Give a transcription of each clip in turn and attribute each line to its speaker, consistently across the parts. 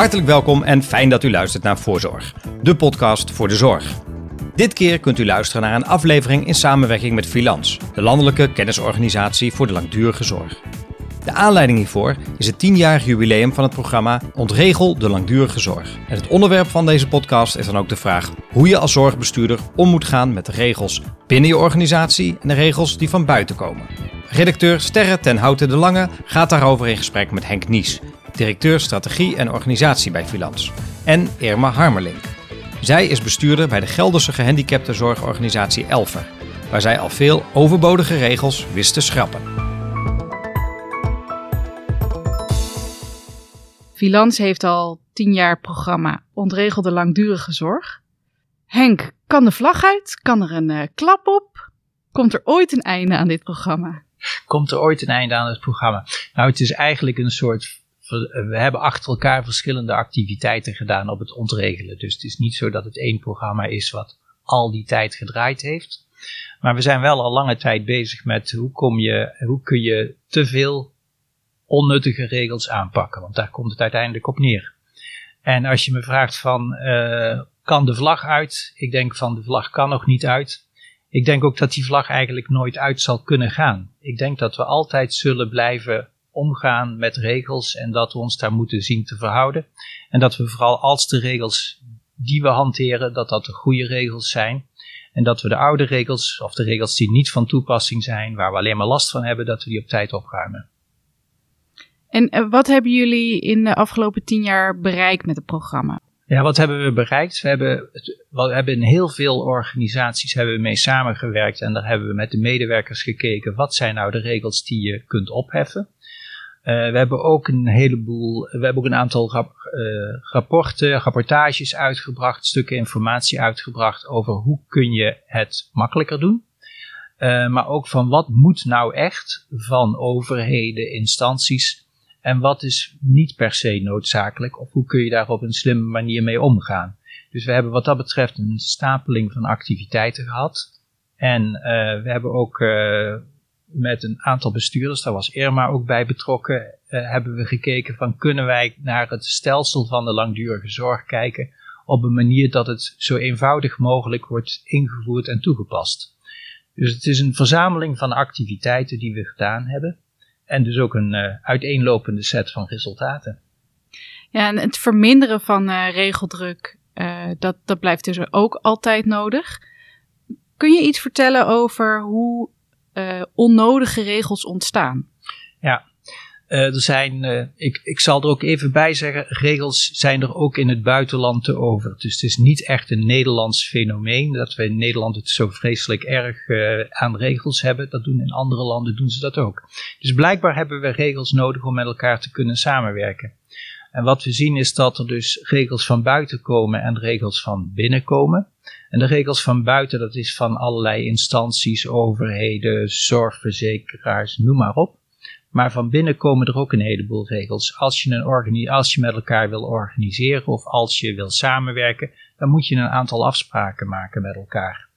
Speaker 1: Hartelijk welkom en fijn dat u luistert naar Voorzorg, de podcast voor de zorg. Dit keer kunt u luisteren naar een aflevering in samenwerking met Filans, de landelijke kennisorganisatie voor de langdurige zorg. De aanleiding hiervoor is het 10-jarig jubileum van het programma Ontregel de langdurige zorg. En het onderwerp van deze podcast is dan ook de vraag hoe je als zorgbestuurder om moet gaan met de regels binnen je organisatie en de regels die van buiten komen. Redacteur Sterre ten Houten de Lange gaat daarover in gesprek met Henk Nies, directeur strategie en organisatie bij Filans, en Irma Harmerlink. Zij is bestuurder bij de Gelderse gehandicaptenzorgorganisatie Elfer, waar zij al veel overbodige regels wist te schrappen.
Speaker 2: Filans heeft al tien jaar programma Ontregelde Langdurige Zorg. Henk, kan de vlag uit? Kan er een uh, klap op? Komt er ooit een einde aan dit programma?
Speaker 3: Komt er ooit een einde aan het programma? Nou, het is eigenlijk een soort we hebben achter elkaar verschillende activiteiten gedaan op het ontregelen. Dus het is niet zo dat het één programma is wat al die tijd gedraaid heeft. Maar we zijn wel al lange tijd bezig met hoe, kom je, hoe kun je te veel onnuttige regels aanpakken. Want daar komt het uiteindelijk op neer. En als je me vraagt van, uh, kan de vlag uit? Ik denk van, de vlag kan nog niet uit. Ik denk ook dat die vlag eigenlijk nooit uit zal kunnen gaan. Ik denk dat we altijd zullen blijven omgaan met regels en dat we ons daar moeten zien te verhouden. En dat we vooral als de regels die we hanteren, dat dat de goede regels zijn. En dat we de oude regels, of de regels die niet van toepassing zijn, waar we alleen maar last van hebben, dat we die op tijd opruimen.
Speaker 2: En eh, wat hebben jullie in de afgelopen tien jaar bereikt met het programma?
Speaker 3: Ja, wat hebben we bereikt? We hebben, we hebben in heel veel organisaties hebben we mee samengewerkt en daar hebben we met de medewerkers gekeken. Wat zijn nou de regels die je kunt opheffen? Uh, we hebben ook een heleboel, we hebben ook een aantal uh, rapporten, rapportages uitgebracht, stukken informatie uitgebracht over hoe kun je het makkelijker doen. Uh, maar ook van wat moet nou echt van overheden, instanties en wat is niet per se noodzakelijk of hoe kun je daar op een slimme manier mee omgaan. Dus we hebben wat dat betreft een stapeling van activiteiten gehad. En we hebben ook met een aantal bestuurders, daar was Irma ook bij betrokken, uh, hebben we gekeken van kunnen wij naar het stelsel van de langdurige zorg kijken op een manier dat het zo eenvoudig mogelijk wordt ingevoerd en toegepast. Dus het is een verzameling van activiteiten die we gedaan hebben en dus ook een uh, uiteenlopende set van resultaten.
Speaker 2: Ja, en het verminderen van uh, regeldruk, dat, dat blijft dus ook altijd nodig. Kun je iets vertellen over hoe uh, onnodige regels ontstaan.
Speaker 3: Ja, uh, er zijn, uh, ik, ik zal er ook even bij zeggen, regels zijn er ook in het buitenland te over. Dus het is niet echt een Nederlands fenomeen dat we in Nederland het zo vreselijk erg aan regels hebben. Dat doen in andere landen doen ze dat ook. Dus blijkbaar hebben we regels nodig om met elkaar te kunnen samenwerken. En wat we zien is dat er dus regels van buiten komen en regels van binnen komen. En de regels van buiten, dat is van allerlei instanties, overheden, zorgverzekeraars, noem maar op. Maar van binnen komen er ook een heleboel regels. Als je, een als je met elkaar wil organiseren of als je wil samenwerken, dan moet je een aantal afspraken maken met elkaar.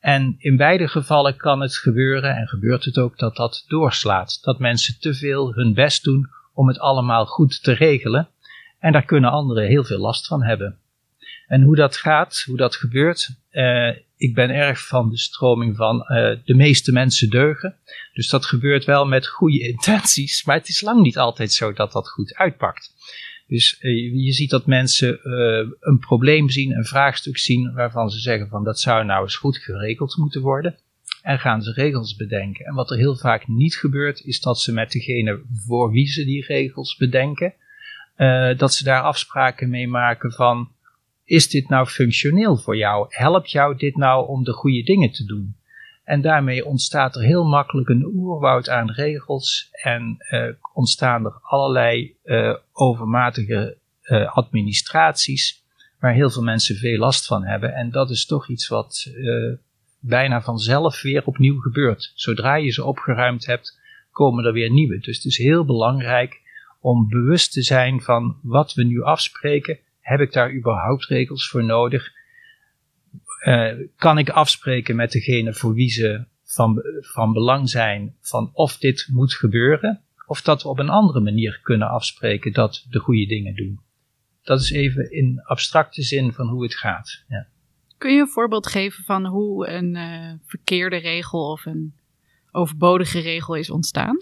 Speaker 3: En in beide gevallen kan het gebeuren, en gebeurt het ook, dat dat doorslaat. Dat mensen te veel hun best doen om het allemaal goed te regelen. En daar kunnen anderen heel veel last van hebben. En hoe dat gaat, hoe dat gebeurt, uh, ik ben erg van de stroming van uh, de meeste mensen deugen. Dus dat gebeurt wel met goede intenties, maar het is lang niet altijd zo dat dat goed uitpakt. Dus uh, je ziet dat mensen een probleem zien, een vraagstuk zien waarvan ze zeggen van dat zou nou eens goed geregeld moeten worden. En gaan ze regels bedenken. En wat er heel vaak niet gebeurt, is dat ze met degene voor wie ze die regels bedenken, dat ze daar afspraken mee maken van is dit nou functioneel voor jou? Helpt jou dit nou om de goede dingen te doen? En daarmee ontstaat er heel makkelijk een oerwoud aan regels en uh, ontstaan er allerlei uh, overmatige uh, administraties waar heel veel mensen veel last van hebben. En dat is toch iets wat bijna vanzelf weer opnieuw gebeurt. Zodra je ze opgeruimd hebt, komen er weer nieuwe. Dus het is heel belangrijk om bewust te zijn van wat we nu afspreken heb ik daar überhaupt regels voor nodig? Uh, kan ik afspreken met degene voor wie ze van, van belang zijn van of dit moet gebeuren, of dat we op een andere manier kunnen afspreken dat de goede dingen doen. dat is even in abstracte zin van hoe het gaat. Ja.
Speaker 2: Kun je een voorbeeld geven van hoe een uh, verkeerde regel of een overbodige regel is ontstaan?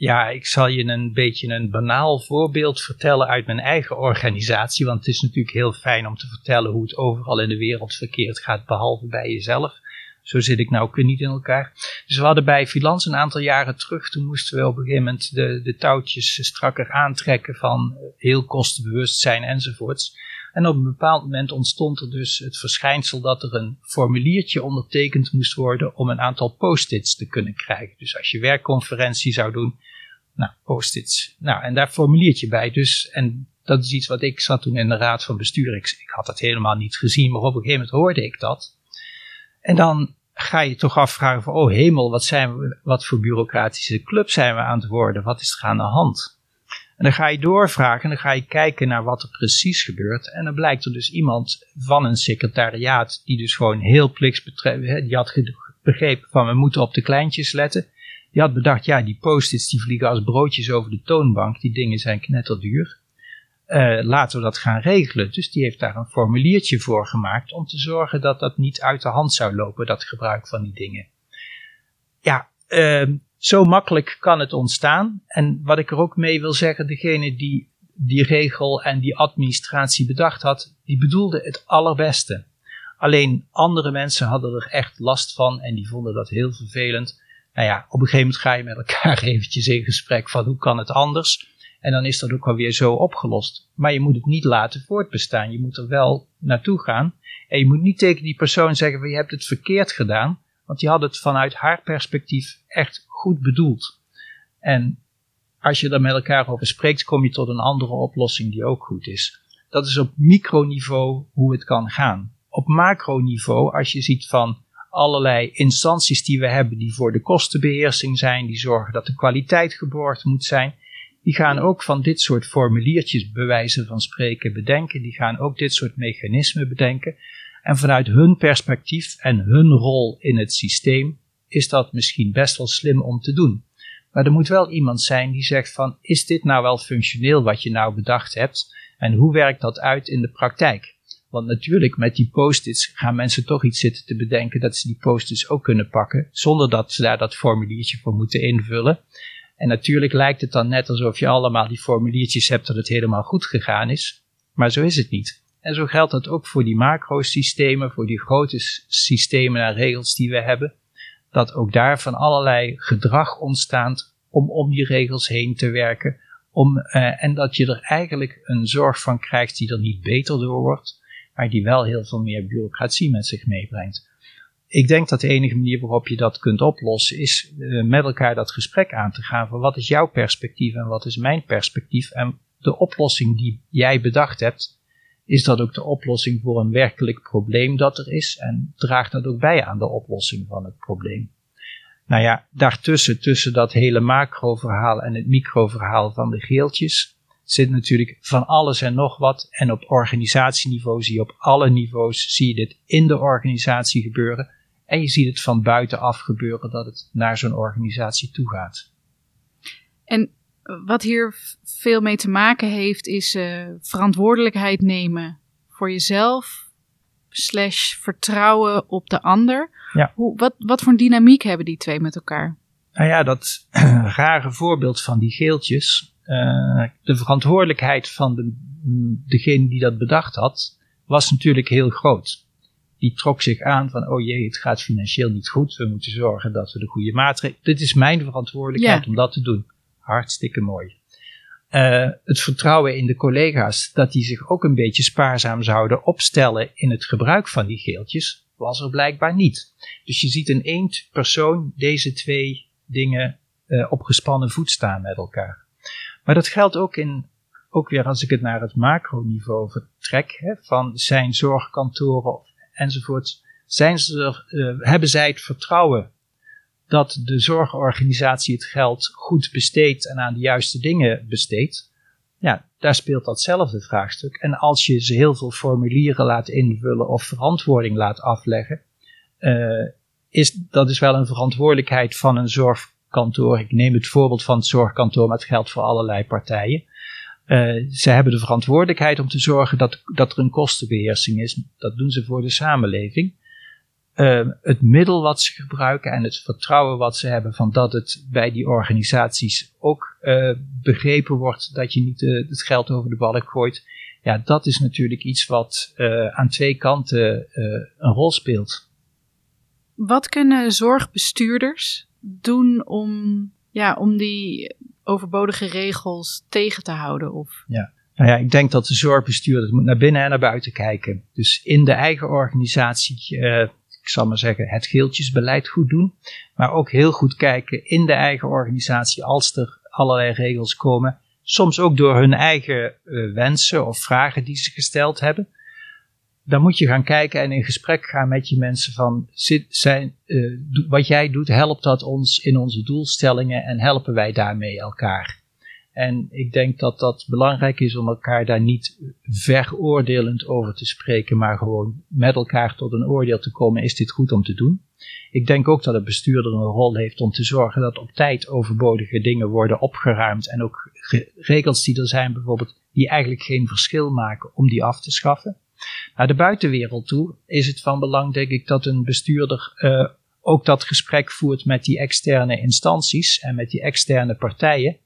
Speaker 3: Ja, ik zal je een beetje een banaal voorbeeld vertellen uit mijn eigen organisatie. Want het is natuurlijk heel fijn om te vertellen hoe het overal in de wereld verkeerd gaat, behalve bij jezelf. Zo zit ik nou niet in elkaar. Dus we hadden bij Filans een aantal jaren terug. Toen moesten we op een gegeven moment de, de touwtjes strakker aantrekken van heel kostenbewust zijn enzovoorts. En op een bepaald moment ontstond er dus het verschijnsel dat er een formuliertje ondertekend moest worden om een aantal post-its te kunnen krijgen. Dus als je werkconferentie zou doen, nou, post-its. Nou, en daar formuliertje bij. Dus, en dat is iets wat ik zat toen in de raad van bestuur. Ik, had dat helemaal niet gezien, maar op een gegeven moment hoorde ik dat. En dan ga je toch afvragen van, oh hemel, wat, zijn we, wat voor bureaucratische club zijn we aan het worden? Wat is er aan de hand? En dan ga je doorvragen en dan ga je kijken naar wat er precies gebeurt. En dan blijkt er dus iemand van een secretariaat die dus gewoon heel plichtsbetreffend, die had begrepen van we moeten op de kleintjes letten. Die had bedacht, ja die post-its die vliegen als broodjes over de toonbank, die dingen zijn knetterduur. Uh, laten we dat gaan regelen. Dus die heeft daar een formuliertje voor gemaakt om te zorgen dat dat niet uit de hand zou lopen, dat gebruik van die dingen. Ja, uh, zo makkelijk kan het ontstaan. En wat ik er ook mee wil zeggen, degene die die regel en die administratie bedacht had, die bedoelde het allerbeste. Alleen andere mensen hadden er echt last van en die vonden dat heel vervelend. Nou ja, op een gegeven moment ga je met elkaar eventjes in gesprek van hoe kan het anders. En dan is dat ook alweer zo opgelost. Maar je moet het niet laten voortbestaan. Je moet er wel naartoe gaan. En je moet niet tegen die persoon zeggen van je hebt het verkeerd gedaan. Want die had het vanuit haar perspectief echt goed bedoeld. En als je er met elkaar over spreekt, kom je tot een andere oplossing die ook goed is. Dat is op microniveau hoe het kan gaan. Op macroniveau, als je ziet van allerlei instanties die we hebben die voor de kostenbeheersing zijn, die zorgen dat de kwaliteit geborgd moet zijn, die gaan ook van dit soort formuliertjes bewijzen van spreken bedenken, die gaan ook dit soort mechanismen bedenken. En vanuit hun perspectief en hun rol in het systeem is dat misschien best wel slim om te doen. Maar er moet wel iemand zijn die zegt van, is dit nou wel functioneel wat je nou bedacht hebt? En hoe werkt dat uit in de praktijk? Want natuurlijk, met die post-its gaan mensen toch iets zitten te bedenken dat ze die post-its ook kunnen pakken, zonder dat ze daar dat formuliertje voor moeten invullen. En natuurlijk lijkt het dan net alsof je allemaal die formuliertjes hebt dat het helemaal goed gegaan is. Maar zo is het niet. En zo geldt dat ook voor die macrosystemen, voor die grote systemen en regels die we hebben dat ook daar van allerlei gedrag ontstaat om om die regels heen te werken. Om, uh, en dat je er eigenlijk een zorg van krijgt die er niet beter door wordt, maar die wel heel veel meer bureaucratie met zich meebrengt. Ik denk dat de enige manier waarop je dat kunt oplossen is uh, met elkaar dat gesprek aan te gaan van wat is jouw perspectief en wat is mijn perspectief en de oplossing die jij bedacht hebt, is dat ook de oplossing voor een werkelijk probleem dat er is en draagt dat ook bij aan de oplossing van het probleem. Nou ja, daartussen, tussen dat hele macro-verhaal en het micro-verhaal van de geeltjes, zit natuurlijk van alles en nog wat. En op organisatieniveau zie je op alle niveaus, zie je dit in de organisatie gebeuren. En je ziet het van buitenaf gebeuren dat het naar zo'n organisatie toe gaat.
Speaker 2: En wat hier veel mee te maken heeft, is uh, verantwoordelijkheid nemen voor jezelf, slash vertrouwen op de ander. Ja. Hoe, wat, wat voor een dynamiek hebben die twee met elkaar?
Speaker 3: Nou ja, dat rare voorbeeld van die geeltjes. Uh, de verantwoordelijkheid van de, degene die dat bedacht had, was natuurlijk heel groot. Die trok zich aan van, oh jee, het gaat financieel niet goed. We moeten zorgen dat we de goede maatregelen. Dit is mijn verantwoordelijkheid om dat te doen. Hartstikke mooi. Uh, het vertrouwen in de collega's dat die zich ook een beetje spaarzaam zouden opstellen in het gebruik van die geeltjes, was er blijkbaar niet. Dus je ziet in één persoon deze twee dingen uh, op gespannen voet staan met elkaar. Maar dat geldt ook in, ook weer als ik het naar het macroniveau vertrek, hè, van zijn zorgkantoren enzovoort, zijn ze uh, hebben zij het vertrouwen dat de zorgorganisatie het geld goed besteedt en aan de juiste dingen besteedt, ja, daar speelt datzelfde vraagstuk. En als je ze heel veel formulieren laat invullen of verantwoording laat afleggen, uh, is dat is wel een verantwoordelijkheid van een zorgkantoor. Ik neem het voorbeeld van het zorgkantoor, maar het geldt voor allerlei partijen. ze hebben de verantwoordelijkheid om te zorgen dat, dat er een kostenbeheersing is. Dat doen ze voor de samenleving. Het middel wat ze gebruiken en het vertrouwen wat ze hebben van dat het bij die organisaties ook begrepen wordt dat je niet het geld over de balk gooit. Ja, dat is natuurlijk iets wat aan twee kanten een rol speelt.
Speaker 2: Wat kunnen zorgbestuurders doen om, ja, om die overbodige regels tegen te houden? Of?
Speaker 3: Ja. Nou ja, ik denk dat de zorgbestuurder moet naar binnen en naar buiten kijken. Dus in de eigen organisatie, ik zal maar zeggen, het geeltjesbeleid goed doen. Maar ook heel goed kijken in de eigen organisatie als er allerlei regels komen. Soms ook door hun eigen uh, wensen of vragen die ze gesteld hebben dan moet je gaan kijken en in gesprek gaan met je mensen van, zijn, uh, wat jij doet, helpt dat ons in onze doelstellingen en helpen wij daarmee elkaar? En ik denk dat dat belangrijk is om elkaar daar niet veroordelend over te spreken, maar gewoon met elkaar tot een oordeel te komen, is dit goed om te doen? Ik denk ook dat een bestuurder een rol heeft om te zorgen dat op tijd overbodige dingen worden opgeruimd en ook regels die er zijn bijvoorbeeld, die eigenlijk geen verschil maken, om die af te schaffen. Naar de buitenwereld toe is het van belang, denk ik, dat een bestuurder uh, ook dat gesprek voert met die externe instanties en met die externe partijen.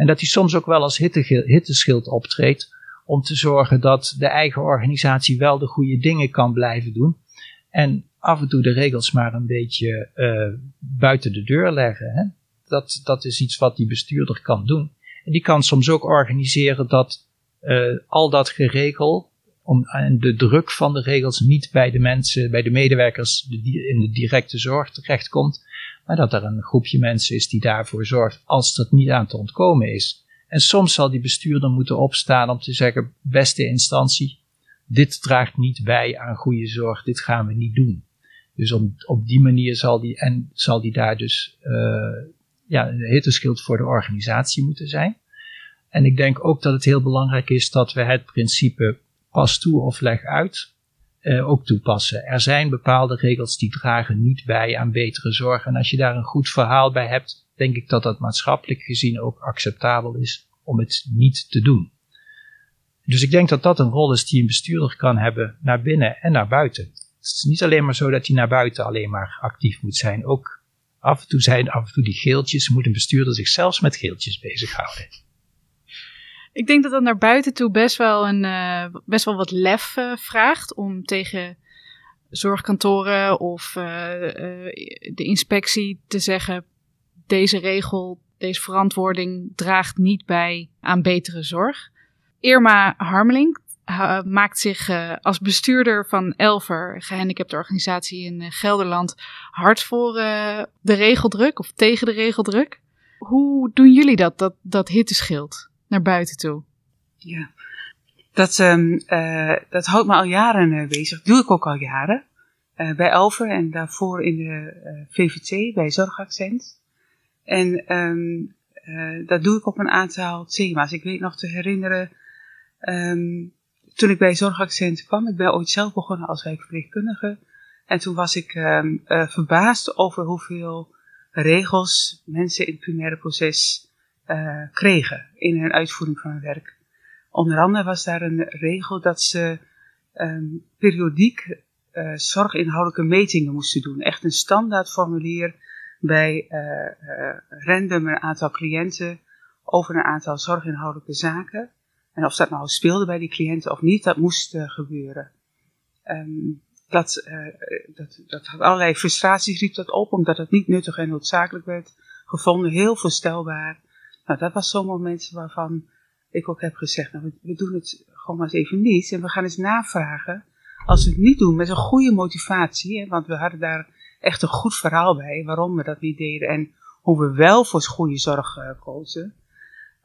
Speaker 3: En dat hij soms ook wel als hitteschild optreedt om te zorgen dat de eigen organisatie wel de goede dingen kan blijven doen. En af en toe de regels maar een beetje uh, buiten de deur leggen. Hè? Dat, dat is iets wat die bestuurder kan doen. En die kan soms ook organiseren dat uh, al dat geregel om, en de druk van de regels niet bij de mensen, bij de medewerkers in de directe zorg terechtkomt, dat er een groepje mensen is die daarvoor zorgt als dat niet aan te ontkomen is. En soms zal die bestuurder moeten opstaan om te zeggen, beste instantie, dit draagt niet bij aan goede zorg, dit gaan we niet doen. Dus op, op die manier zal die, en zal die daar dus uh, ja, een hitteschild voor de organisatie moeten zijn. En ik denk ook dat het heel belangrijk is dat we het principe pas toe of leg uit uh, ook toepassen. Er zijn bepaalde regels die dragen niet bij aan betere zorg. En als je daar een goed verhaal bij hebt, denk ik dat dat maatschappelijk gezien ook acceptabel is om het niet te doen. Dus ik denk dat dat een rol is die een bestuurder kan hebben naar binnen en naar buiten. Het is niet alleen maar zo dat hij naar buiten alleen maar actief moet zijn. Ook af en toe zijn af en toe die geeltjes, moet een bestuurder zich zelfs met geeltjes bezighouden.
Speaker 2: Ik denk dat dat naar buiten toe best wel, een, uh, best wel wat lef uh, vraagt om tegen zorgkantoren of uh, de inspectie te zeggen: deze regel, deze verantwoording draagt niet bij aan betere zorg. Irma Harmeling maakt zich als bestuurder van Elver, gehandicapte organisatie in Gelderland, hard voor de regeldruk of tegen de regeldruk. Hoe doen jullie dat, dat, dat hitteschild? Naar buiten toe.
Speaker 4: Ja, dat, um, uh, dat houdt me al jaren uh, bezig. Dat doe ik ook al jaren. Uh, bij Elver en daarvoor in de VVT, bij Zorgaccent. En um, dat doe ik op een aantal thema's. Ik weet nog te herinneren, um, toen ik bij Zorgaccent kwam, ik ben ooit zelf begonnen als wijkverpleegkundige. En toen was ik verbaasd over hoeveel regels mensen in het primaire proces uh, kregen in hun uitvoering van hun werk. Onder andere was daar een regel dat ze um, periodiek uh, zorginhoudelijke metingen moesten doen. Echt een standaard formulier bij uh, random een aantal cliënten over een aantal zorginhoudelijke zaken. En of dat nou speelde bij die cliënten of niet, dat moest gebeuren. Um, dat, dat, dat had allerlei frustraties, riep dat op, omdat het niet nuttig en noodzakelijk werd gevonden. Heel voorstelbaar. Nou, dat was zo'n moment waarvan ik ook heb gezegd, nou, we, doen het gewoon maar eens even niet. En we gaan eens navragen, als we het niet doen met een goede motivatie, hè, want we hadden daar echt een goed verhaal bij, waarom we dat niet deden en hoe we wel voor goede zorg uh, kozen.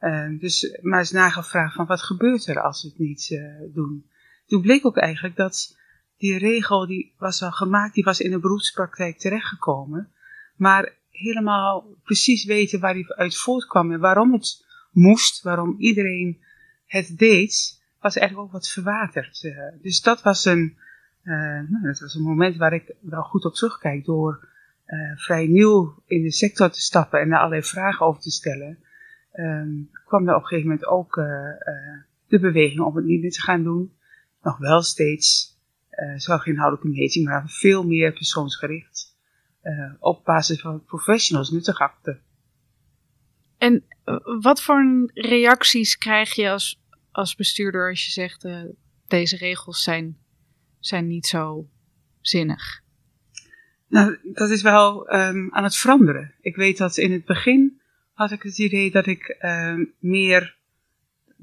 Speaker 4: Uh, dus maar eens nagevraagd van wat gebeurt er als we het niet uh, doen. Toen bleek ook eigenlijk dat die regel die was al gemaakt, die was in de beroepspraktijk terechtgekomen. Maar helemaal precies weten waar hij uit voortkwam en waarom het moest, waarom iedereen het deed, was eigenlijk ook wat verwaterd. Uh, dus dat was, een, uh, nou, dat was een moment waar ik wel goed op terugkijk door uh, vrij nieuw in de sector te stappen en daar allerlei vragen over te stellen. ehm, kwam er op een gegeven moment ook de beweging om het niet meer te gaan doen. Nog wel steeds zorginhoudelijke meting, maar veel meer persoonsgericht. Op basis van professionals nuttig achter.
Speaker 2: En wat voor reacties krijg je als, als bestuurder als je zegt deze regels zijn, zijn niet zo zinnig?
Speaker 4: Nou, dat is wel um, aan het veranderen. Ik weet dat in het begin had ik het idee dat ik um, meer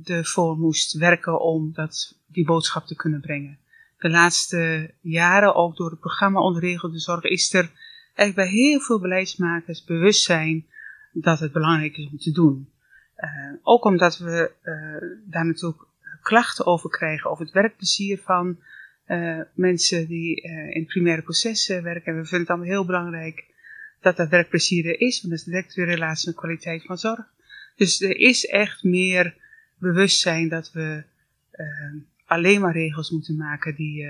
Speaker 4: ervoor moest werken om dat, die boodschap te kunnen brengen. De laatste jaren, ook door het programma Onderregelde Zorg, is er eigenlijk bij heel veel beleidsmakers bewustzijn dat het belangrijk is om te doen. Uh, ook omdat we uh, daar natuurlijk klachten over krijgen over het werkplezier van uh, mensen die in primaire processen werken. En we vinden het allemaal heel belangrijk dat dat werkplezier er is, want dat is direct weer relatie met kwaliteit van zorg. Dus er is echt meer bewustzijn dat we alleen maar regels moeten maken die,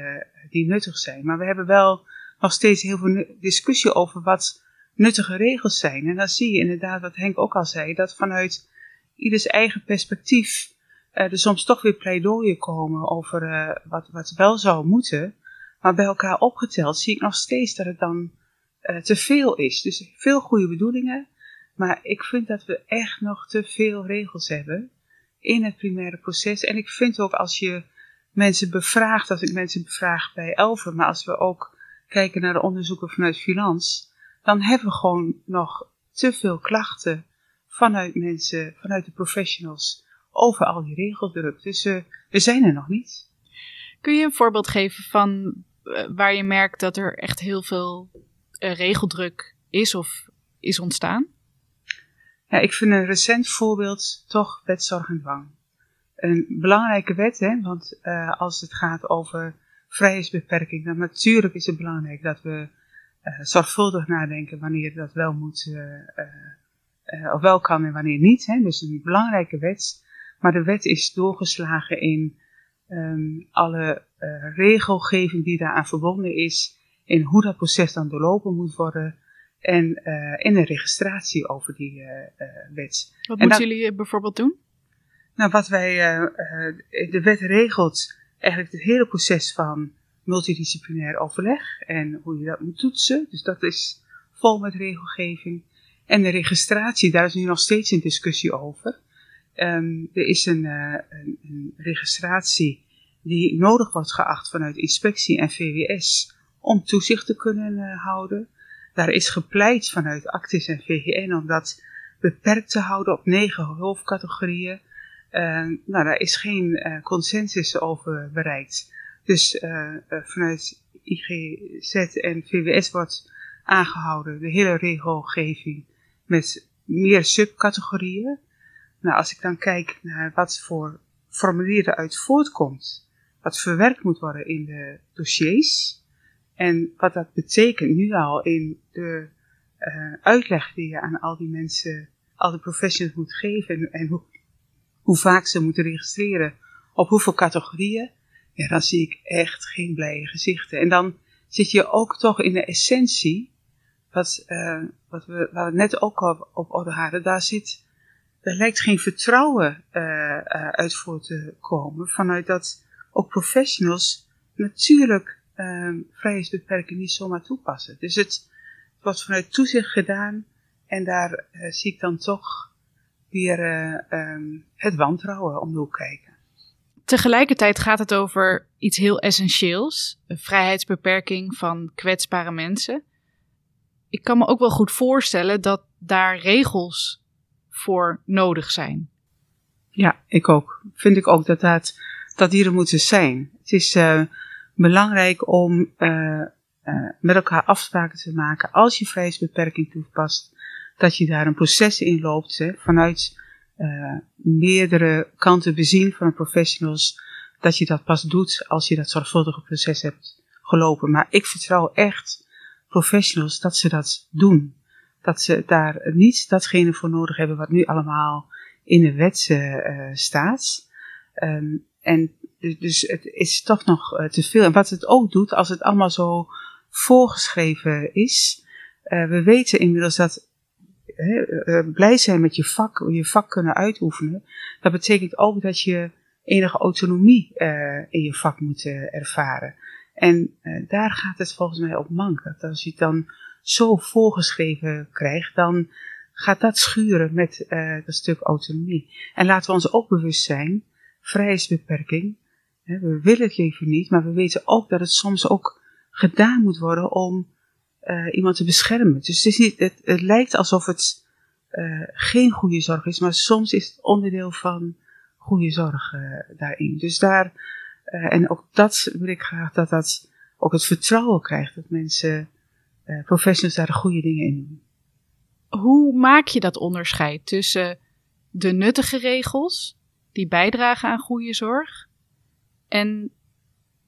Speaker 4: die nuttig zijn. Maar we hebben wel nog steeds heel veel discussie over wat nuttige regels zijn. En dan zie je inderdaad, wat Henk ook al zei, dat vanuit ieders eigen perspectief uh, er soms toch weer pleidooien komen over uh, wat, wat wel zou moeten. Maar bij elkaar opgeteld zie ik nog steeds dat het dan uh, te veel is. Dus veel goede bedoelingen. Maar ik vind dat we echt nog te veel regels hebben in het primaire proces. En ik vind ook als je mensen bevraagt, als ik mensen bevraag bij Elven, maar als we ook kijken naar de onderzoeken vanuit Finans, dan hebben we gewoon nog te veel klachten vanuit mensen, vanuit de professionals over al die regeldruk. Dus uh, we zijn er nog niet.
Speaker 2: Kun je een voorbeeld geven van uh, waar je merkt dat er echt heel veel uh, regeldruk is of is ontstaan?
Speaker 4: Ja, ik vind een recent voorbeeld toch wet zorg en dwang. Een belangrijke wet, hè, want als het gaat over vrijheidsbeperking, dan natuurlijk is het belangrijk dat we zorgvuldig nadenken wanneer dat wel moet of wel kan en wanneer niet. Hè. Dus een belangrijke wet. Maar de wet is doorgeslagen in um, alle regelgeving die daaraan verbonden is. In hoe dat proces dan doorlopen moet worden. En in de registratie over die wet.
Speaker 2: Wat en moeten jullie bijvoorbeeld doen?
Speaker 4: Nou, wat wij, de wet regelt eigenlijk het hele proces van multidisciplinair overleg en hoe je dat moet toetsen. Dus dat is vol met regelgeving. En de registratie, daar is nu nog steeds een discussie over. Um, er is een, uh, een, een, registratie die nodig wordt geacht vanuit inspectie en VWS om toezicht te kunnen uh, houden. Daar is gepleit vanuit Actis en VGN om dat beperkt te houden op negen hoofdcategorieën. Uh, nou, daar is geen uh, consensus over bereikt. Dus vanuit IGZ en VWS wordt aangehouden de hele regelgeving met meer subcategorieën. Nou, als ik dan kijk naar wat voor formulier eruit voortkomt, wat verwerkt moet worden in de dossiers, en wat dat betekent nu al in de uitleg die je aan al die mensen, al die professionals moet geven, en, en hoe, hoe vaak ze moeten registreren, op hoeveel categorieën, ja, dan zie ik echt geen blije gezichten. En dan zit je ook toch in de essentie, wat, uh, wat we, waar we net ook op, op orde hadden, daar zit er lijkt geen vertrouwen uh, uit voor te komen. Vanuit dat ook professionals natuurlijk uh, vrijheidsbeperking niet zomaar toepassen. Dus het wordt vanuit toezicht gedaan en daar zie ik dan toch weer um, het wantrouwen om de hoek kijken.
Speaker 2: Tegelijkertijd gaat het over iets heel essentieels: een vrijheidsbeperking van kwetsbare mensen. Ik kan me ook wel goed voorstellen dat daar regels voor nodig zijn.
Speaker 4: Ja, ik ook. Vind ik ook dat, dat, dat die er moeten zijn. Het is uh, belangrijk om uh, uh, met elkaar afspraken te maken. Als je vrijheidsbeperking toepast, dat je daar een proces in loopt hè, vanuit meerdere kanten bezien van professionals. Dat je dat pas doet als je dat zorgvuldige proces hebt gelopen. Maar ik vertrouw echt professionals dat ze dat doen dat ze daar niet datgene voor nodig hebben wat nu allemaal in de wet uh, staat. Um, en dus het is toch nog te veel. En wat het ook doet, als het allemaal zo voorgeschreven is. We weten inmiddels dat blij zijn met je vak, je vak kunnen uitoefenen, dat betekent ook dat je enige autonomie in je vak moet ervaren. En daar gaat het volgens mij op mank. Dat als je het dan zo voorgeschreven krijgt, dan gaat dat schuren met dat stuk autonomie. En laten we ons ook bewust zijn, vrijheidsbeperking, we willen het leven niet, maar we weten ook dat het soms ook gedaan moet worden om uh, iemand te beschermen. Dus het, is niet, het, het lijkt alsof het uh, geen goede zorg is, maar soms is het onderdeel van goede zorg uh, daarin. Dus daar, en ook dat wil ik graag dat dat ook het vertrouwen krijgt, dat mensen, professionals daar de goede dingen in doen.
Speaker 2: Hoe maak je dat onderscheid tussen de nuttige regels die bijdragen aan goede zorg en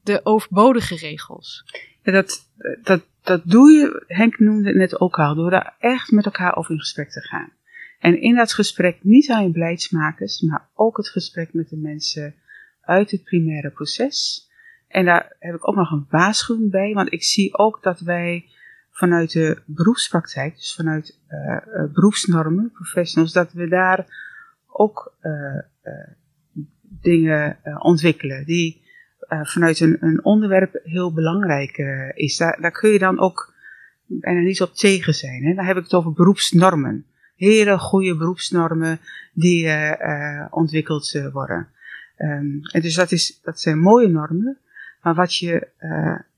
Speaker 2: de overbodige regels?
Speaker 4: Ja, dat, dat, dat doe je, Henk noemde het net ook al, door daar echt met elkaar over in gesprek te gaan. En in dat gesprek niet alleen beleidsmakers, maar ook het gesprek met de mensen uit het primaire proces. En daar heb ik ook nog een waarschuwing bij, want ik zie ook dat wij vanuit de beroepspraktijk, dus vanuit uh, beroepsnormen, professionals, dat we daar ook uh, dingen ontwikkelen die uh, vanuit een, een, onderwerp heel belangrijk uh, is. Daar, daar, kun je dan ook bijna niet op tegen zijn. Hè? Dan heb ik het over beroepsnormen. Hele goede beroepsnormen die uh, ontwikkeld worden. Um, en dus dat, is, dat zijn mooie normen. Maar wat je,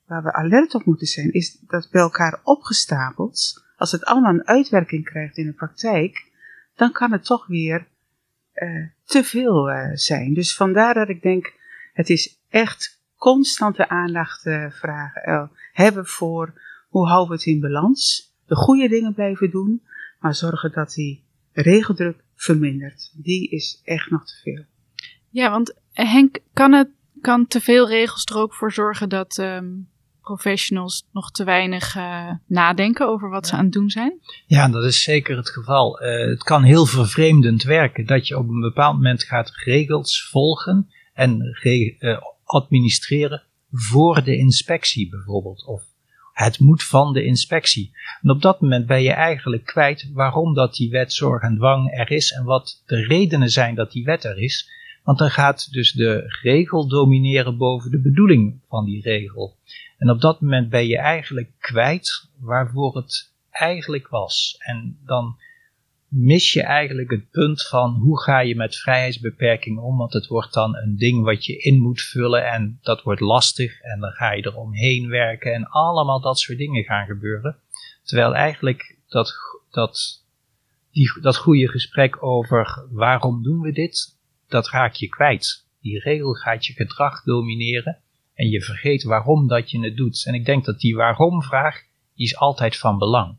Speaker 4: waar we alert op moeten zijn, is dat bij elkaar opgestapeld, als het allemaal een uitwerking krijgt in de praktijk, dan kan het toch weer te veel zijn. Dus vandaar dat ik denk, het is echt constante aandacht uh, vragen, uh, hebben voor hoe houden we het in balans. De goede dingen blijven doen, maar zorgen dat die regeldruk vermindert. Die is echt nog te veel.
Speaker 2: Ja, want eh, Henk, kan, het, kan te veel regels er ook voor zorgen dat um, professionals nog te weinig uh, nadenken over wat ze aan het doen zijn?
Speaker 3: Ja, dat is zeker het geval. Uh, het kan heel vervreemdend werken dat je op een bepaald moment gaat regels volgen en uh, administreren voor de inspectie bijvoorbeeld. Of het moet van de inspectie. En op dat moment ben je eigenlijk kwijt waarom dat die wet zorg en dwang er is en wat de redenen zijn dat die wet er is. Want dan gaat dus de regel domineren boven de bedoeling van die regel. En op dat moment ben je eigenlijk kwijt waarvoor het eigenlijk was. En dan mis je eigenlijk het punt van hoe ga je met vrijheidsbeperking om, want het wordt dan een ding wat je in moet vullen en dat wordt lastig en dan ga je er omheen werken en allemaal dat soort dingen gaan gebeuren. Terwijl eigenlijk dat, dat, die, dat goede gesprek over waarom doen we dit, dat raak je kwijt. Die regel gaat je gedrag domineren en je vergeet waarom dat je het doet. En ik denk dat die waarom vraag, die is altijd van belang.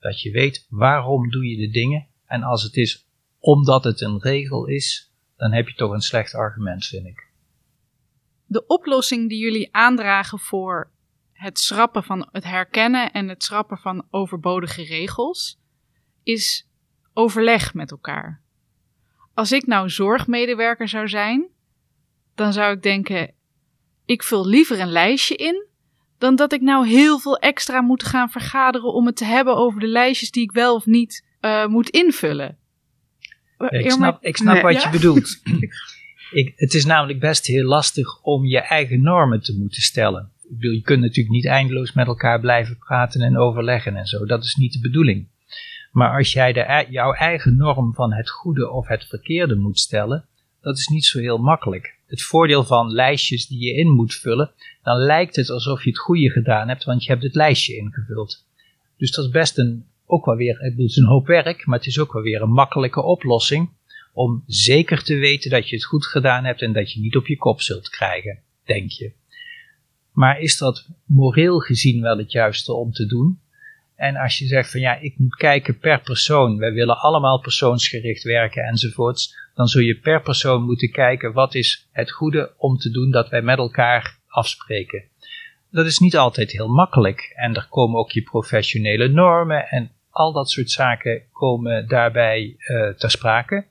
Speaker 3: Dat je weet waarom doe je de dingen en als het is omdat het een regel is, dan heb je toch een slecht argument, vind ik.
Speaker 2: De oplossing die jullie aandragen voor het schrappen van het herkennen en het schrappen van overbodige regels is overleg met elkaar. Als ik nou zorgmedewerker zou zijn, dan zou ik denken: ik vul liever een lijstje in dan dat ik nou heel veel extra moet gaan vergaderen om het te hebben over de lijstjes die ik wel of niet uh, moet invullen.
Speaker 3: ik snap, ik snap wat je bedoelt. ik, het is namelijk best heel lastig om je eigen normen te moeten stellen. Ik bedoel, je kunt natuurlijk niet eindeloos met elkaar blijven praten en overleggen en zo. Dat is niet de bedoeling. Maar als jij de, jouw eigen norm van het goede of het verkeerde moet stellen, dat is niet zo heel makkelijk. Het voordeel van lijstjes die je in moet vullen, dan lijkt het alsof je het goede gedaan hebt, want je hebt het lijstje ingevuld. Dus dat is best een ook wel weer, het is een hoop werk, maar het is ook wel weer een makkelijke oplossing om zeker te weten dat je het goed gedaan hebt en dat je niet op je kop zult krijgen, denk je. Maar is dat moreel gezien wel het juiste om te doen? En als je zegt van ja, ik moet kijken per persoon, wij willen allemaal persoonsgericht werken enzovoorts, dan zul je per persoon moeten kijken wat is het goede om te doen dat wij met elkaar afspreken. Dat is niet altijd heel makkelijk en er komen ook je professionele normen en al dat soort zaken komen daarbij uh, ter sprake.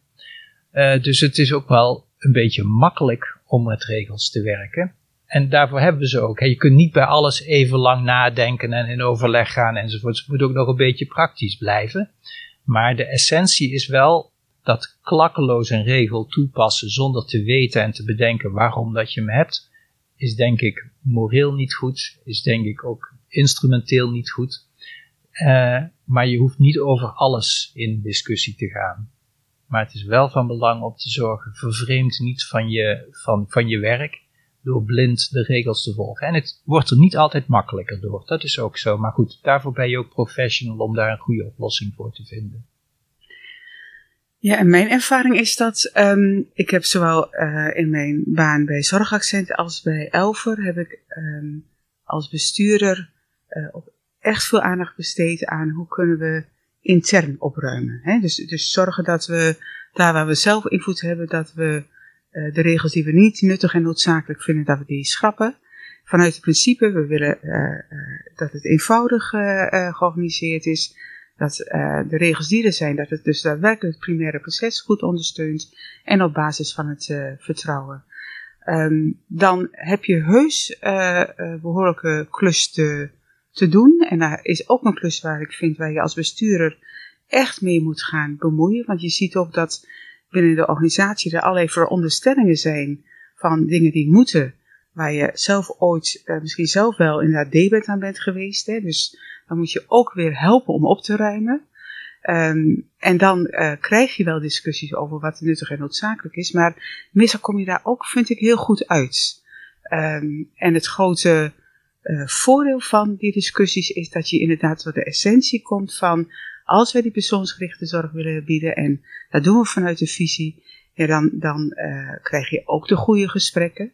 Speaker 3: Uh, dus het is ook wel een beetje makkelijk om met regels te werken. En daarvoor hebben we ze ook. je kunt niet bij alles even lang nadenken en in overleg gaan enzovoort. Het moet ook nog een beetje praktisch blijven. Maar de essentie is wel dat klakkeloos een regel toepassen zonder te weten en te bedenken waarom dat je hem hebt, is denk ik moreel niet goed, is denk ik ook instrumenteel niet goed. Uh, maar je hoeft niet over alles in discussie te gaan. Maar het is wel van belang om te zorgen, vervreemd niet van je, van, van je werk door blind de regels te volgen. En het wordt er niet altijd makkelijker door, dat is ook zo. Maar goed, daarvoor ben je ook professional om daar een goede oplossing voor te vinden.
Speaker 4: Ja, en mijn ervaring is dat um, ik heb zowel uh, in mijn baan bij Zorgaccent als bij Elver heb ik um, als bestuurder uh, echt veel aandacht besteed aan hoe kunnen we intern opruimen. Hè? Dus, dus zorgen dat we daar waar we zelf invloed hebben, dat we uh, de regels die we niet nuttig en noodzakelijk vinden, dat we die schrappen. Vanuit het principe, we willen dat het eenvoudig georganiseerd is dat uh, de regels die er zijn, dat het dus daadwerkelijk het primaire proces goed ondersteunt en op basis van het uh, vertrouwen. Um, dan heb je heus uh, behoorlijke klus te, te doen. En daar is ook een klus waar ik vind waar je als bestuurder echt mee moet gaan bemoeien. Want je ziet ook dat binnen de organisatie er allerlei veronderstellingen zijn van dingen die moeten. Waar je zelf ooit misschien zelf wel inderdaad debet aan bent geweest. Hè? Dus dan moet je ook weer helpen om op te ruimen. Um, en dan uh, krijg je wel discussies over wat nuttig en noodzakelijk is. Maar meestal kom je daar ook, vind ik, heel goed uit. Um, en het grote uh, voordeel van die discussies is dat je inderdaad tot de essentie komt van als wij die persoonsgerichte zorg willen bieden en dat doen we vanuit de visie, ja, dan, dan uh, krijg je ook de goede gesprekken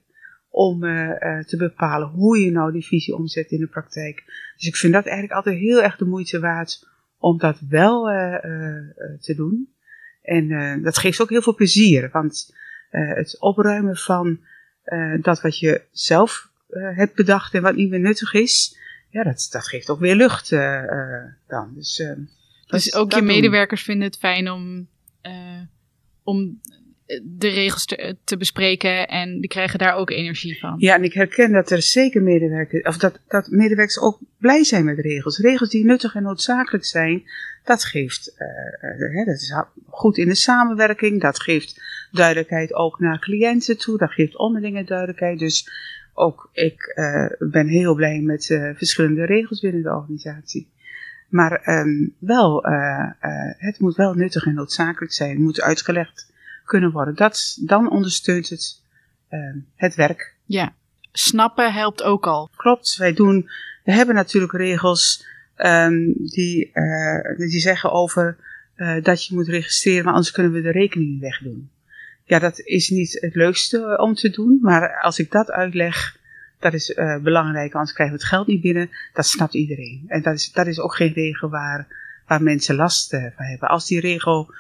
Speaker 4: om uh, te bepalen hoe je nou die visie omzet in de praktijk. Dus ik vind dat eigenlijk altijd heel erg de moeite waard om dat wel te doen. En dat geeft ook heel veel plezier, want het opruimen van dat wat je zelf hebt bedacht en wat niet meer nuttig is, ja, dat, dat geeft ook weer lucht dan. Dus,
Speaker 2: dus ook je medewerkers vinden het fijn om, om de regels te, te, bespreken en die krijgen daar ook energie van.
Speaker 4: Ja, en ik herken dat er zeker medewerkers, of dat, dat medewerkers ook blij zijn met regels. Regels die nuttig en noodzakelijk zijn, dat geeft, uh, dat is goed in de samenwerking, dat geeft duidelijkheid ook naar cliënten toe, dat geeft onderlinge duidelijkheid. Dus ook ik uh, ben heel blij met uh, verschillende regels binnen de organisatie. Maar um, wel, het moet wel nuttig en noodzakelijk zijn, het moet uitgelegd kunnen worden. Dat, dan ondersteunt het uh, het werk.
Speaker 2: Ja, snappen helpt ook al.
Speaker 4: Klopt, wij doen, we hebben natuurlijk regels um, die, die zeggen over dat je moet registreren, maar anders kunnen we de rekening wegdoen. Ja, dat is niet het leukste om te doen, maar als ik dat uitleg, dat is uh, belangrijk, anders krijgen we het geld niet binnen. Dat snapt iedereen. En dat is, dat is ook geen regel waar, waar mensen last van hebben. Als die regel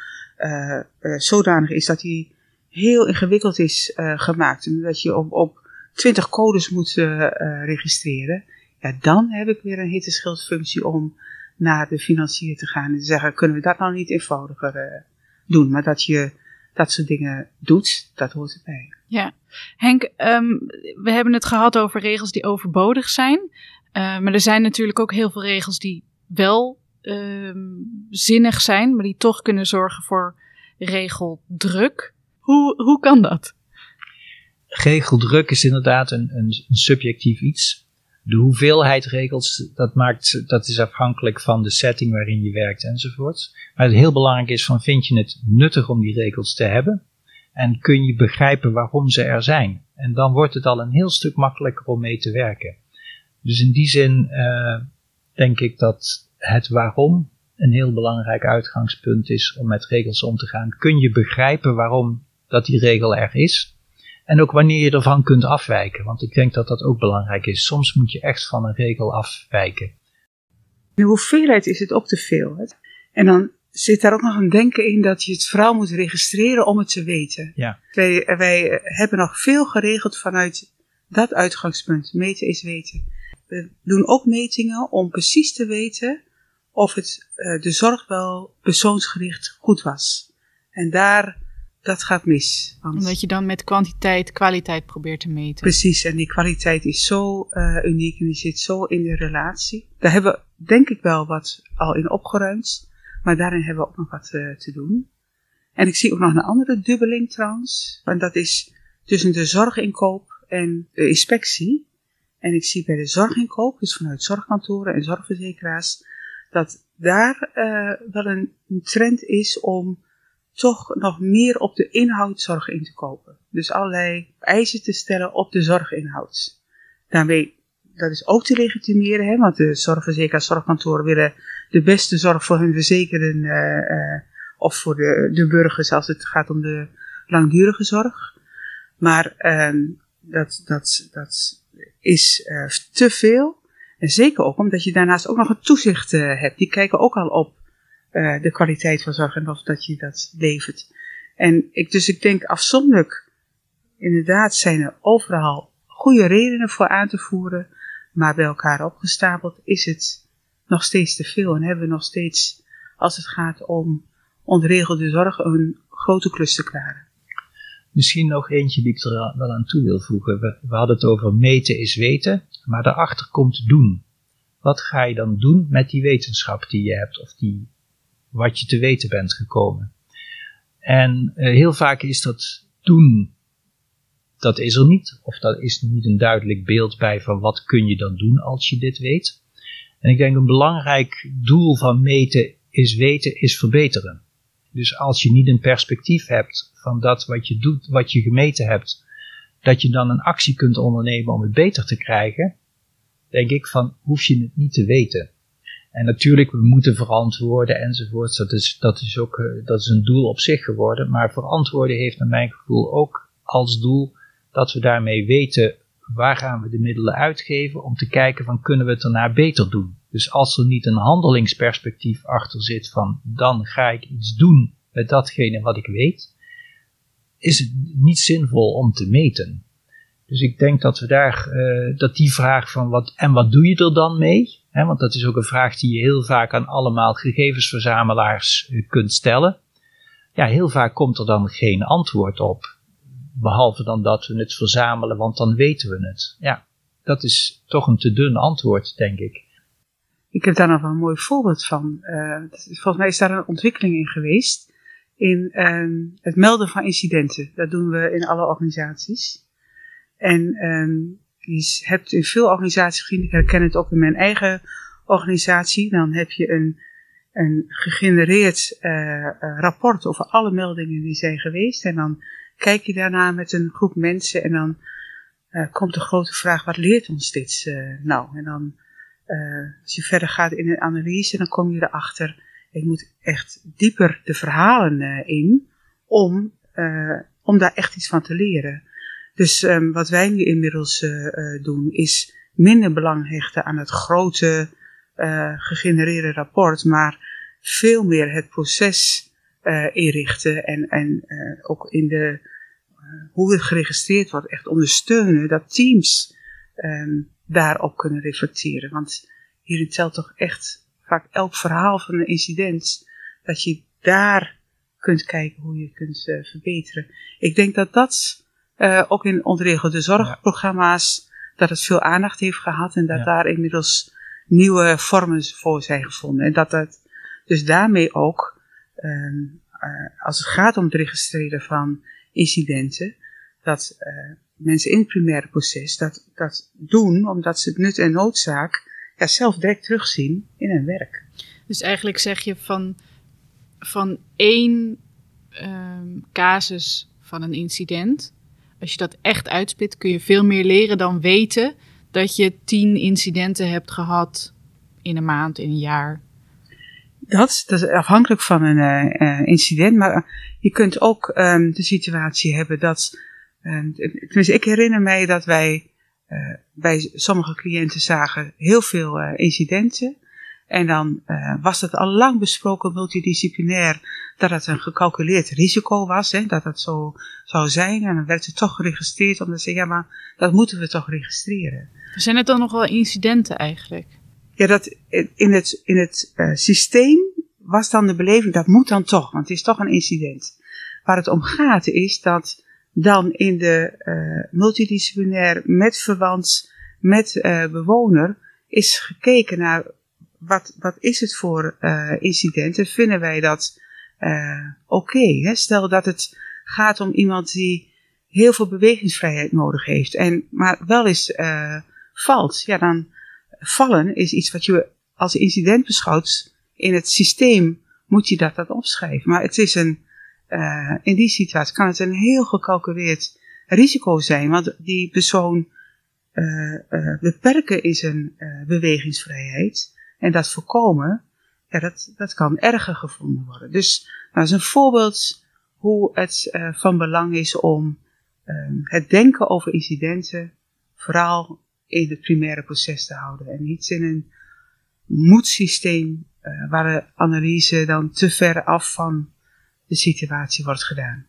Speaker 4: zodanig is dat hij heel ingewikkeld is gemaakt. En dat je op, op 20 codes moet registreren. Ja, dan heb ik weer een hitteschildfunctie om naar de financier te gaan en te zeggen: kunnen we dat nou niet eenvoudiger doen? Maar dat je dat soort dingen doet, dat hoort erbij.
Speaker 2: Ja, Henk, um, we hebben het gehad over regels die overbodig zijn. maar er zijn natuurlijk ook heel veel regels die wel Ehm, zinnig zijn, maar die toch kunnen zorgen voor regeldruk. Hoe, hoe kan dat?
Speaker 3: Regeldruk is inderdaad een, een, een subjectief iets. De hoeveelheid regels, dat, maakt, dat is afhankelijk van de setting waarin je werkt enzovoort. Maar het heel belangrijk is van, vind je het nuttig om die regels te hebben? En kun je begrijpen waarom ze er zijn? En dan wordt het al een heel stuk makkelijker om mee te werken. Dus in die zin uh, denk ik dat het waarom een heel belangrijk uitgangspunt is om met regels om te gaan. Kun je begrijpen waarom dat die regel er is? En ook wanneer je ervan kunt afwijken. Want ik denk dat dat ook belangrijk is. Soms moet je echt van een regel afwijken.
Speaker 4: De hoeveelheid is het ook te veel. En dan zit daar ook nog een denken in dat je het vooral moet registreren om het te weten.
Speaker 3: Ja.
Speaker 4: Wij, wij hebben nog veel geregeld vanuit dat uitgangspunt. Meten is weten. We doen ook metingen om precies te weten of het, uh, de zorg wel persoonsgericht goed was. En daar, dat gaat mis.
Speaker 2: Want Omdat je dan met kwantiteit kwaliteit probeert te meten.
Speaker 4: Precies, en die kwaliteit is zo uh, uniek en die zit zo in de relatie. Daar hebben we denk ik wel wat al in opgeruimd. Maar daarin hebben we ook nog wat te doen. En ik zie ook nog een andere dubbeling trouwens. Want dat is tussen de zorginkoop en de inspectie. En ik zie bij de zorginkoop, dus vanuit zorgkantoren en zorgverzekeraars, dat daar uh, wel een, een, trend is om toch nog meer op de inhoud zorg in te kopen. Dus allerlei eisen te stellen op de zorginhoud. Daarmee, dat is ook te legitimeren, hè, want de zorgverzekeraars, zorgkantoren willen de beste zorg voor hun verzekerden uh, uh, of voor de, de burgers als het gaat om de langdurige zorg. Maar um, dat, dat, dat is uh, te veel. En zeker ook omdat je daarnaast ook nog een toezicht hebt. Die kijken ook al op uh, de kwaliteit van zorg en of dat je dat levert. En ik, dus ik denk afzonderlijk, inderdaad zijn er overal goede redenen voor aan te voeren. Maar bij elkaar opgestapeld is het nog steeds te veel. En hebben we nog steeds, als het gaat om ontregelde zorg, een grote klus te klaren.
Speaker 3: Misschien nog eentje die ik er wel aan toe wil voegen. We, we hadden het over meten is weten, maar daarachter komt doen. Wat ga je dan doen met die wetenschap die je hebt of die, wat je te weten bent gekomen? En uh, heel vaak is dat doen, dat is er niet. Of dat is niet een duidelijk beeld bij van wat kun je dan doen als je dit weet. En ik denk een belangrijk doel van meten is weten is verbeteren. Dus als je niet een perspectief hebt van dat wat je doet, wat je gemeten hebt, dat je dan een actie kunt ondernemen om het beter te krijgen, denk ik van hoef je het niet te weten. En natuurlijk, we moeten verantwoorden enzovoort. Dat is, dat is ook eh, dat is een doel op zich geworden. Maar verantwoorden heeft naar mijn gevoel ook als doel dat we daarmee weten waar gaan we de middelen uitgeven om te kijken van kunnen we het daarna beter doen. Dus als er niet een handelingsperspectief achter zit van dan ga ik iets doen met datgene wat ik weet, is het niet zinvol om te meten. Dus ik denk dat we daar, uh, dat die vraag van wat en wat doe je er dan mee? Want dat is ook een vraag die je heel vaak aan allemaal gegevensverzamelaars uh, kunt stellen. Ja, heel vaak komt er dan geen antwoord op. Behalve dan dat we het verzamelen, want dan weten we het. Ja, dat is toch een te dun antwoord, denk ik.
Speaker 4: Ik heb daar nog een mooi voorbeeld van. Uh, volgens mij is daar een ontwikkeling in geweest in um, het melden van incidenten. Dat doen we in alle organisaties. En um, je hebt in veel organisaties ik herken het ook in mijn eigen organisatie, dan heb je een, een gegenereerd uh, rapport over alle meldingen die zijn geweest. En dan kijk je daarna met een groep mensen en dan uh, komt de grote vraag, wat leert ons dit nou? En dan, als je verder gaat in een analyse, dan kom je erachter ik moet echt dieper de verhalen in om, om daar echt iets van te leren. Dus um, wat wij nu inmiddels uh, doen is minder belang hechten aan het grote gegenereerde rapport, maar veel meer het proces inrichten en, en ook in de, hoe het geregistreerd wordt, echt ondersteunen dat teams um, daarop kunnen reflecteren. Want hierin telt toch echt vaak elk verhaal van een incident, dat je daar kunt kijken hoe je kunt uh, verbeteren. Ik denk dat dat uh, ook in ontregelde zorgprogramma's, dat het veel aandacht heeft gehad en dat daar inmiddels nieuwe vormen voor zijn gevonden. En dat het dus daarmee ook, um, uh, als het gaat om het registreren van incidenten, dat mensen in het primaire proces dat, dat doen omdat ze het nut en noodzaak ja, zelf direct terugzien in hun werk.
Speaker 2: Dus eigenlijk zeg je van, van één um, casus van een incident, als je dat echt uitspit, kun je veel meer leren dan weten dat je tien incidenten hebt gehad in een maand, in een jaar.
Speaker 4: Dat, dat is afhankelijk van een uh, incident, maar je kunt ook um, de situatie hebben dat. Um, tenminste, ik herinner mij dat wij uh, bij sommige cliënten zagen heel veel uh, incidenten. En dan was het al lang besproken multidisciplinair dat het een gecalculeerd risico was, hè, dat het zo zou zijn. En dan werd het toch geregistreerd, omdat ze ja, maar dat moeten we toch registreren.
Speaker 2: Zijn het dan nog wel incidenten eigenlijk?
Speaker 4: Ja, dat in het, in het uh, systeem was dan de beleving, dat moet dan toch, want het is toch een incident. Waar het om gaat is dat dan in de uh, multidisciplinair met verwant, met uh, bewoner, is gekeken naar wat, wat is het voor uh, incidenten? Vinden wij dat oké? Okay, Stel dat het gaat om iemand die heel veel bewegingsvrijheid nodig heeft, en, maar wel eens uh, valt. Ja, dan vallen is iets wat je als incident beschouwt in het systeem. Moet je dat, dat opschrijven. Maar het is een, in die situatie kan het een heel gecalculeerd risico zijn, want die persoon beperken in zijn bewegingsvrijheid en dat voorkomen, ja, dat, dat kan erger gevonden worden. Dus dat is een voorbeeld hoe het uh, van belang is om uh, het denken over incidenten vooral in het primaire proces te houden. En niet in een moedsysteem uh, waar de analyse dan te ver af van de situatie wordt gedaan.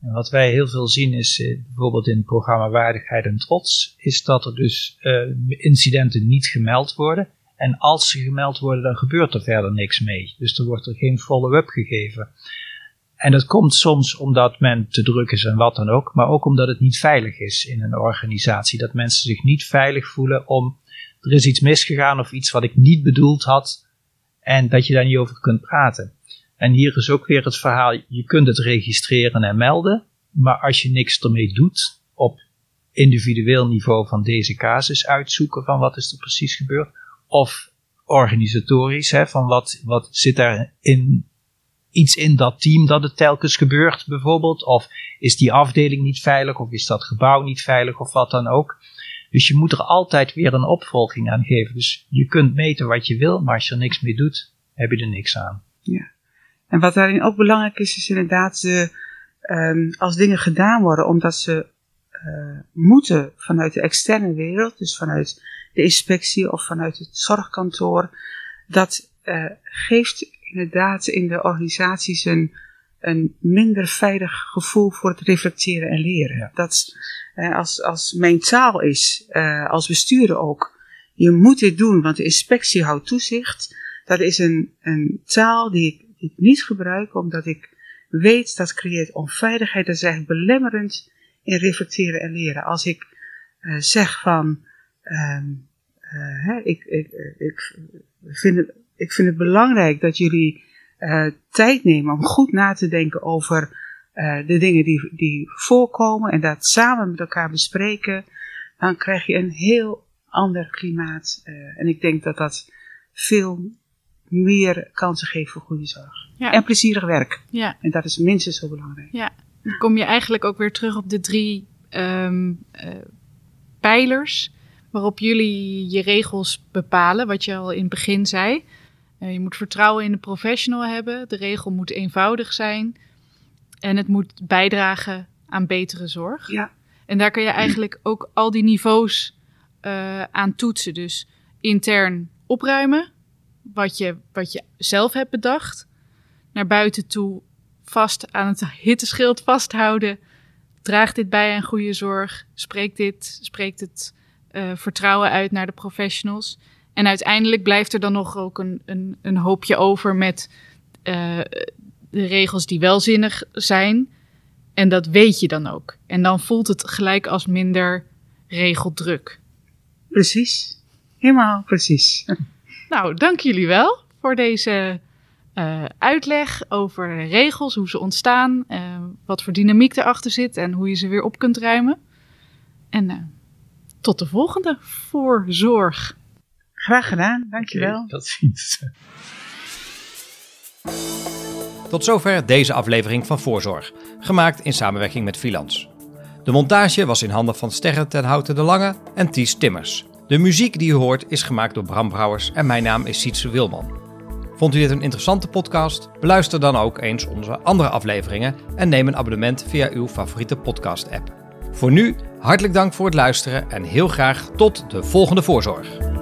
Speaker 3: En wat wij heel veel zien is bijvoorbeeld in het programma Waardigheid en Trots, is dat er dus incidenten niet gemeld worden. En als ze gemeld worden, dan gebeurt er verder niks mee. Dus er wordt er geen follow-up gegeven. En dat komt soms omdat men te druk is en wat dan ook, maar ook omdat het niet veilig is in een organisatie. Dat mensen zich niet veilig voelen om er is iets misgegaan of iets wat ik niet bedoeld had en dat je daar niet over kunt praten. En hier is ook weer het verhaal, je kunt het registreren en melden, maar als je niks ermee doet op individueel niveau van deze casus uitzoeken van wat is er precies gebeurd, of organisatorisch, hè, van wat, wat zit er in iets in dat team dat het telkens gebeurt, bijvoorbeeld, of is die afdeling niet veilig, of is dat gebouw niet veilig, of wat dan ook. Dus je moet er altijd weer een opvolging aan geven. Dus je kunt meten wat je wil, maar als je er niks mee doet, heb je er niks aan.
Speaker 4: Ja. En wat daarin ook belangrijk is, is inderdaad de, um, als dingen gedaan worden omdat ze uh, moeten vanuit de externe wereld, dus vanuit de inspectie of vanuit het zorgkantoor. Dat uh, geeft inderdaad in de organisaties een, een minder veilig gevoel voor het reflecteren en leren. Ja. Dat uh, als, als mijn taal is, uh, als bestuurder ook, je moet dit doen, want de inspectie houdt toezicht. Dat is een, een taal die ik, die ik niet gebruik, omdat ik weet dat creëert onveiligheid. Dat is eigenlijk belemmerend in reflecteren en leren. Als ik uh, zeg van, um, uh, hè, ik, ik, ik, vind het, ik vind het belangrijk dat jullie uh, tijd nemen om goed na te denken over de dingen die, die voorkomen en dat samen met elkaar bespreken. Dan krijg je een heel ander klimaat. en ik denk dat dat veel meer kansen geeft voor goede zorg. Ja. En plezierig werk. Ja. En dat is minstens zo belangrijk.
Speaker 2: Ja, dan kom je eigenlijk ook weer terug op de drie um, uh, pijlers waarop jullie je regels bepalen, wat je al in het begin zei. Uh, je moet vertrouwen in de professional hebben, de regel moet eenvoudig zijn en het moet bijdragen aan betere zorg. Ja. En daar kan je eigenlijk ook al die niveaus uh, aan toetsen. Dus intern opruimen, wat je, wat je zelf hebt bedacht. Naar buiten toe vast aan het hitteschild vasthouden. Draagt dit bij aan goede zorg? Spreekt dit, spreekt het uh, vertrouwen uit naar de professionals? En uiteindelijk blijft er dan nog ook een, een, een hoopje over met uh, de regels die wel zinnig zijn. En dat weet je dan ook. En dan voelt het gelijk als minder regeldruk.
Speaker 4: Precies. Helemaal precies.
Speaker 2: Nou, dank jullie wel voor deze uh, uitleg over regels, hoe ze ontstaan, uh, wat voor dynamiek erachter zit en hoe je ze weer op kunt ruimen. En uh, tot de volgende voorzorg.
Speaker 4: Graag gedaan, dankjewel. Okay,
Speaker 3: tot ziens.
Speaker 1: Tot zover deze aflevering van Voorzorg, gemaakt in samenwerking met Filans. De montage was in handen van Sterren ten Houten de Lange en Ties Timmers. De muziek die u hoort is gemaakt door Bram Brouwers en mijn naam is Sietse Wilman. Vond u dit een interessante podcast? Beluister dan ook eens onze andere afleveringen en neem een abonnement via uw favoriete podcast-app. Voor nu, hartelijk dank voor het luisteren en heel graag tot de volgende voorzorg.